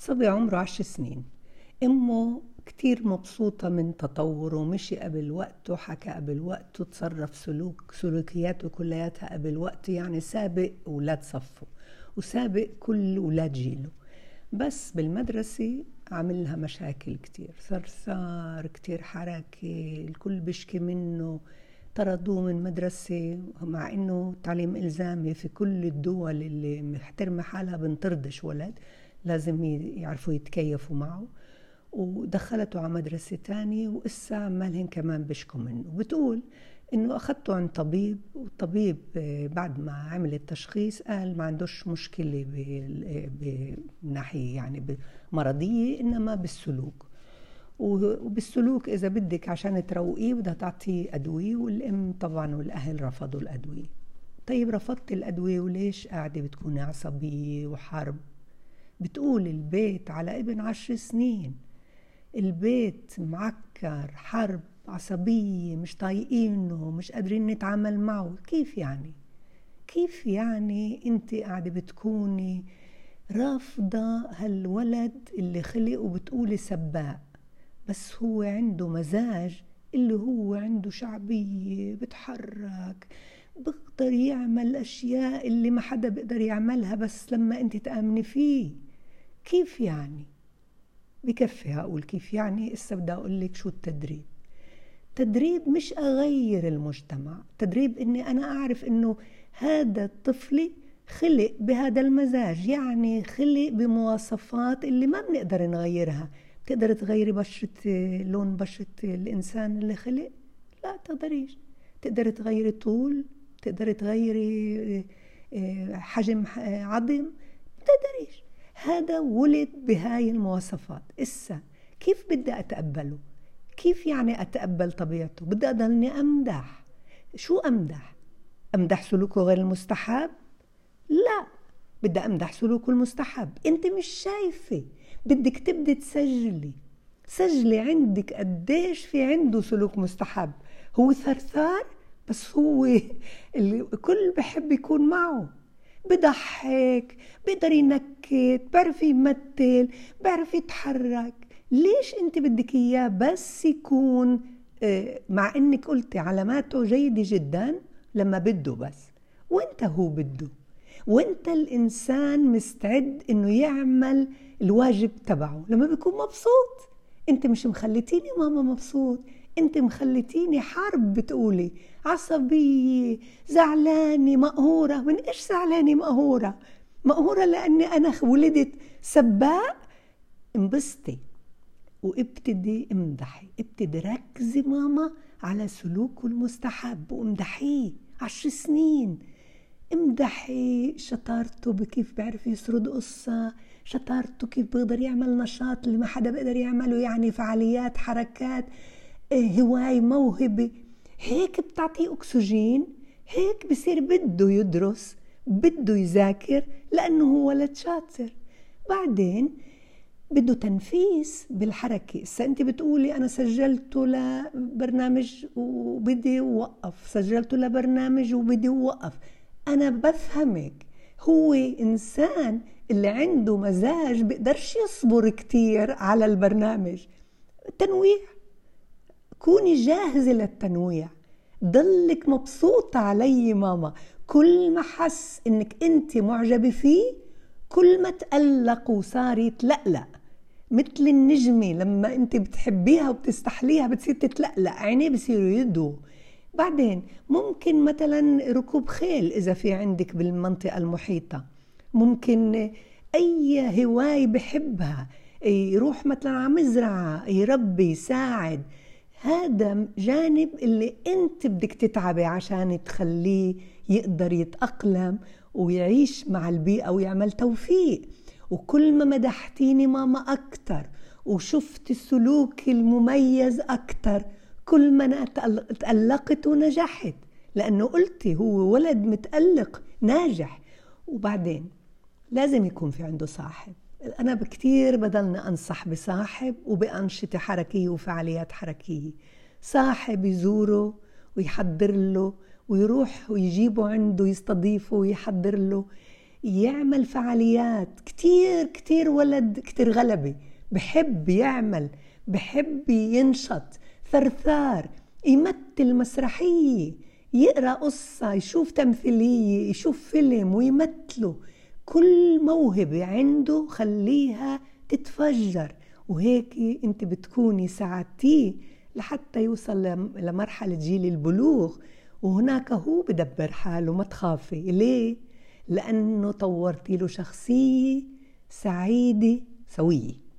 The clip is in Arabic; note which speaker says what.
Speaker 1: صبي عمره عشر سنين. أمه كتير مبسوطة من تطوره مشي قبل وقته حكى قبل وقته تصرف سلوك سلوكياته كلياتها قبل وقته يعني سابق أولاد صفه وسابق كل أولاد جيله. بس بالمدرسة عمل لها مشاكل كتير ثرثار كتير حركة الكل بيشكي منه طردوه من مدرسة مع إنه تعليم إلزامي في كل الدول اللي محترمة حالها بنطردش ولد. لازم يعرفوا يتكيفوا معه. ودخلته على مدرسة تانية وإسا عمالهن كمان بيشكوا منه. بتقول إنه أخذته عند طبيب والطبيب بعد ما عمل التشخيص قال ما عندوش مشكلة بناحية يعني مرضيه إنما بالسلوك. وبالسلوك إذا بدك عشان تروقيه بدها تعطيه أدوية والأم طبعا والأهل رفضوا الأدوية. طيب رفضت الأدوية وليش قاعدة بتكوني عصبية وحرب؟ بتقول البيت على ابن عشر سنين. البيت معكر حرب عصبية مش طايقينه مش قادرين نتعامل معه. كيف يعني؟ كيف يعني انت قاعدة بتكوني رافضة هالولد اللي خلق وبتقولي سباق بس هو عنده مزاج اللي هو عنده شعبية بتحرك بيقدر يعمل أشياء اللي ما حدا بيقدر يعملها بس لما أنت تآمني فيه. كيف يعني؟ بكفي هقول كيف يعني؟ إسا بدي أقول لك شو التدريب. تدريب مش أغير المجتمع تدريب إني أنا أعرف إنه هذا الطفل خلق بهذا المزاج يعني خلق بمواصفات اللي ما بنقدر نغيرها. بتقدر تغيري بشرة لون بشرة الإنسان اللي خلق؟ لا تقدريش. تقدر تغيري طول تقدر تغيري آه، حجم عظم؟ بتقدريش. هذا ولد بهاي المواصفات. إسا كيف بدي أتقبله؟ كيف يعني أتقبل طبيعته؟ بدي أضلني أمدح. شو أمدح؟ أمدح سلوكه غير المستحب؟ لا بدي أمدح سلوكه المستحب. أنت مش شايفة. بدك تبدي تسجلي. سجلي عندك قديش في عنده سلوك مستحب. هو ثرثار بس هو الكل بحب يكون معه. بضحك بيقدر ينكت بيعرف يمثل بيعرف يتحرك. ليش أنت بدك إياه بس يكون آه، مع إنك قلتي علاماته جيدة جدا؟ لما بده بس. وإنت هو بده. وإنت الإنسان مستعد إنه يعمل الواجب تبعه. لما بيكون مبسوط. أنت مش مخليتيني ماما مبسوط. انت مخليتيني حرب بتقولي. عصبية زعلانة مقهورة. من إيش زعلانة مقهورة؟ مقهورة لأني أنا ولدت سباق انبسطي. وابتدي امدحي. ابتدي ركزي ماما على سلوكه المستحب وامدحيه. عشر سنين. امدحي شطارته بكيف بيعرف يسرد قصة شطارته كيف بيقدر يعمل نشاط اللي ما حدا بيقدر يعمله يعني فعاليات حركات. إيه، هواي موهبة. هيك بتعطيه أكسجين هيك بصير بده يدرس بده يذاكر لأنه هو ولد شاطر. بعدين بده تنفيس بالحركة. هسه أنت بتقولي أنا سجلته لبرنامج وبدي وقف سجلته لبرنامج وبدي وقف. أنا بفهمك هو إنسان اللي عنده مزاج بيقدرش يصبر كتير على البرنامج. تنويع. كوني جاهزة للتنويع. ضلك مبسوطة علي ماما. كل ما حس إنك أنت معجبة فيه كل ما تقلق وصار يتلقلق مثل النجمة لما أنت بتحبيها وبتستحليها بتصير تتلقلق عينيه بصيروا يدوا بعدين ممكن مثلا ركوب خيل إذا في عندك بالمنطقة المحيطة. ممكن أي هواية بحبها يروح مثلا على مزرعة يربي يساعد. هذا جانب اللي انت بدك تتعبي عشان تخليه يقدر يتأقلم ويعيش مع البيئة ويعمل توفيق. وكل ما مدحتيني ماما أكتر وشفت السلوك المميز أكتر كل ما أنا تألقت ونجحت. لأنه قلتي هو ولد متألق ناجح. وبعدين لازم يكون في عنده صاحب. أنا بكتير بدلنا أنصح بصاحب وبأنشطة حركية وفعاليات حركية. صاحب يزوره ويحضر له ويروح ويجيبه عنده يستضيفه ويحضر له. يعمل فعاليات. كتير كتير ولد كتير غلبة. بحب يعمل بحب ينشط. ثرثار. يمثل مسرحية. يقرأ قصة يشوف تمثيلية يشوف فيلم ويمثله. كل موهبة عنده خليها تتفجر. وهيك انت بتكوني ساعدتيه لحتى يوصل لمرحلة جيل البلوغ. وهناك هو بدبر حاله ما تخافي. ليه؟ لأنه طورتي له شخصية سعيدة سوية.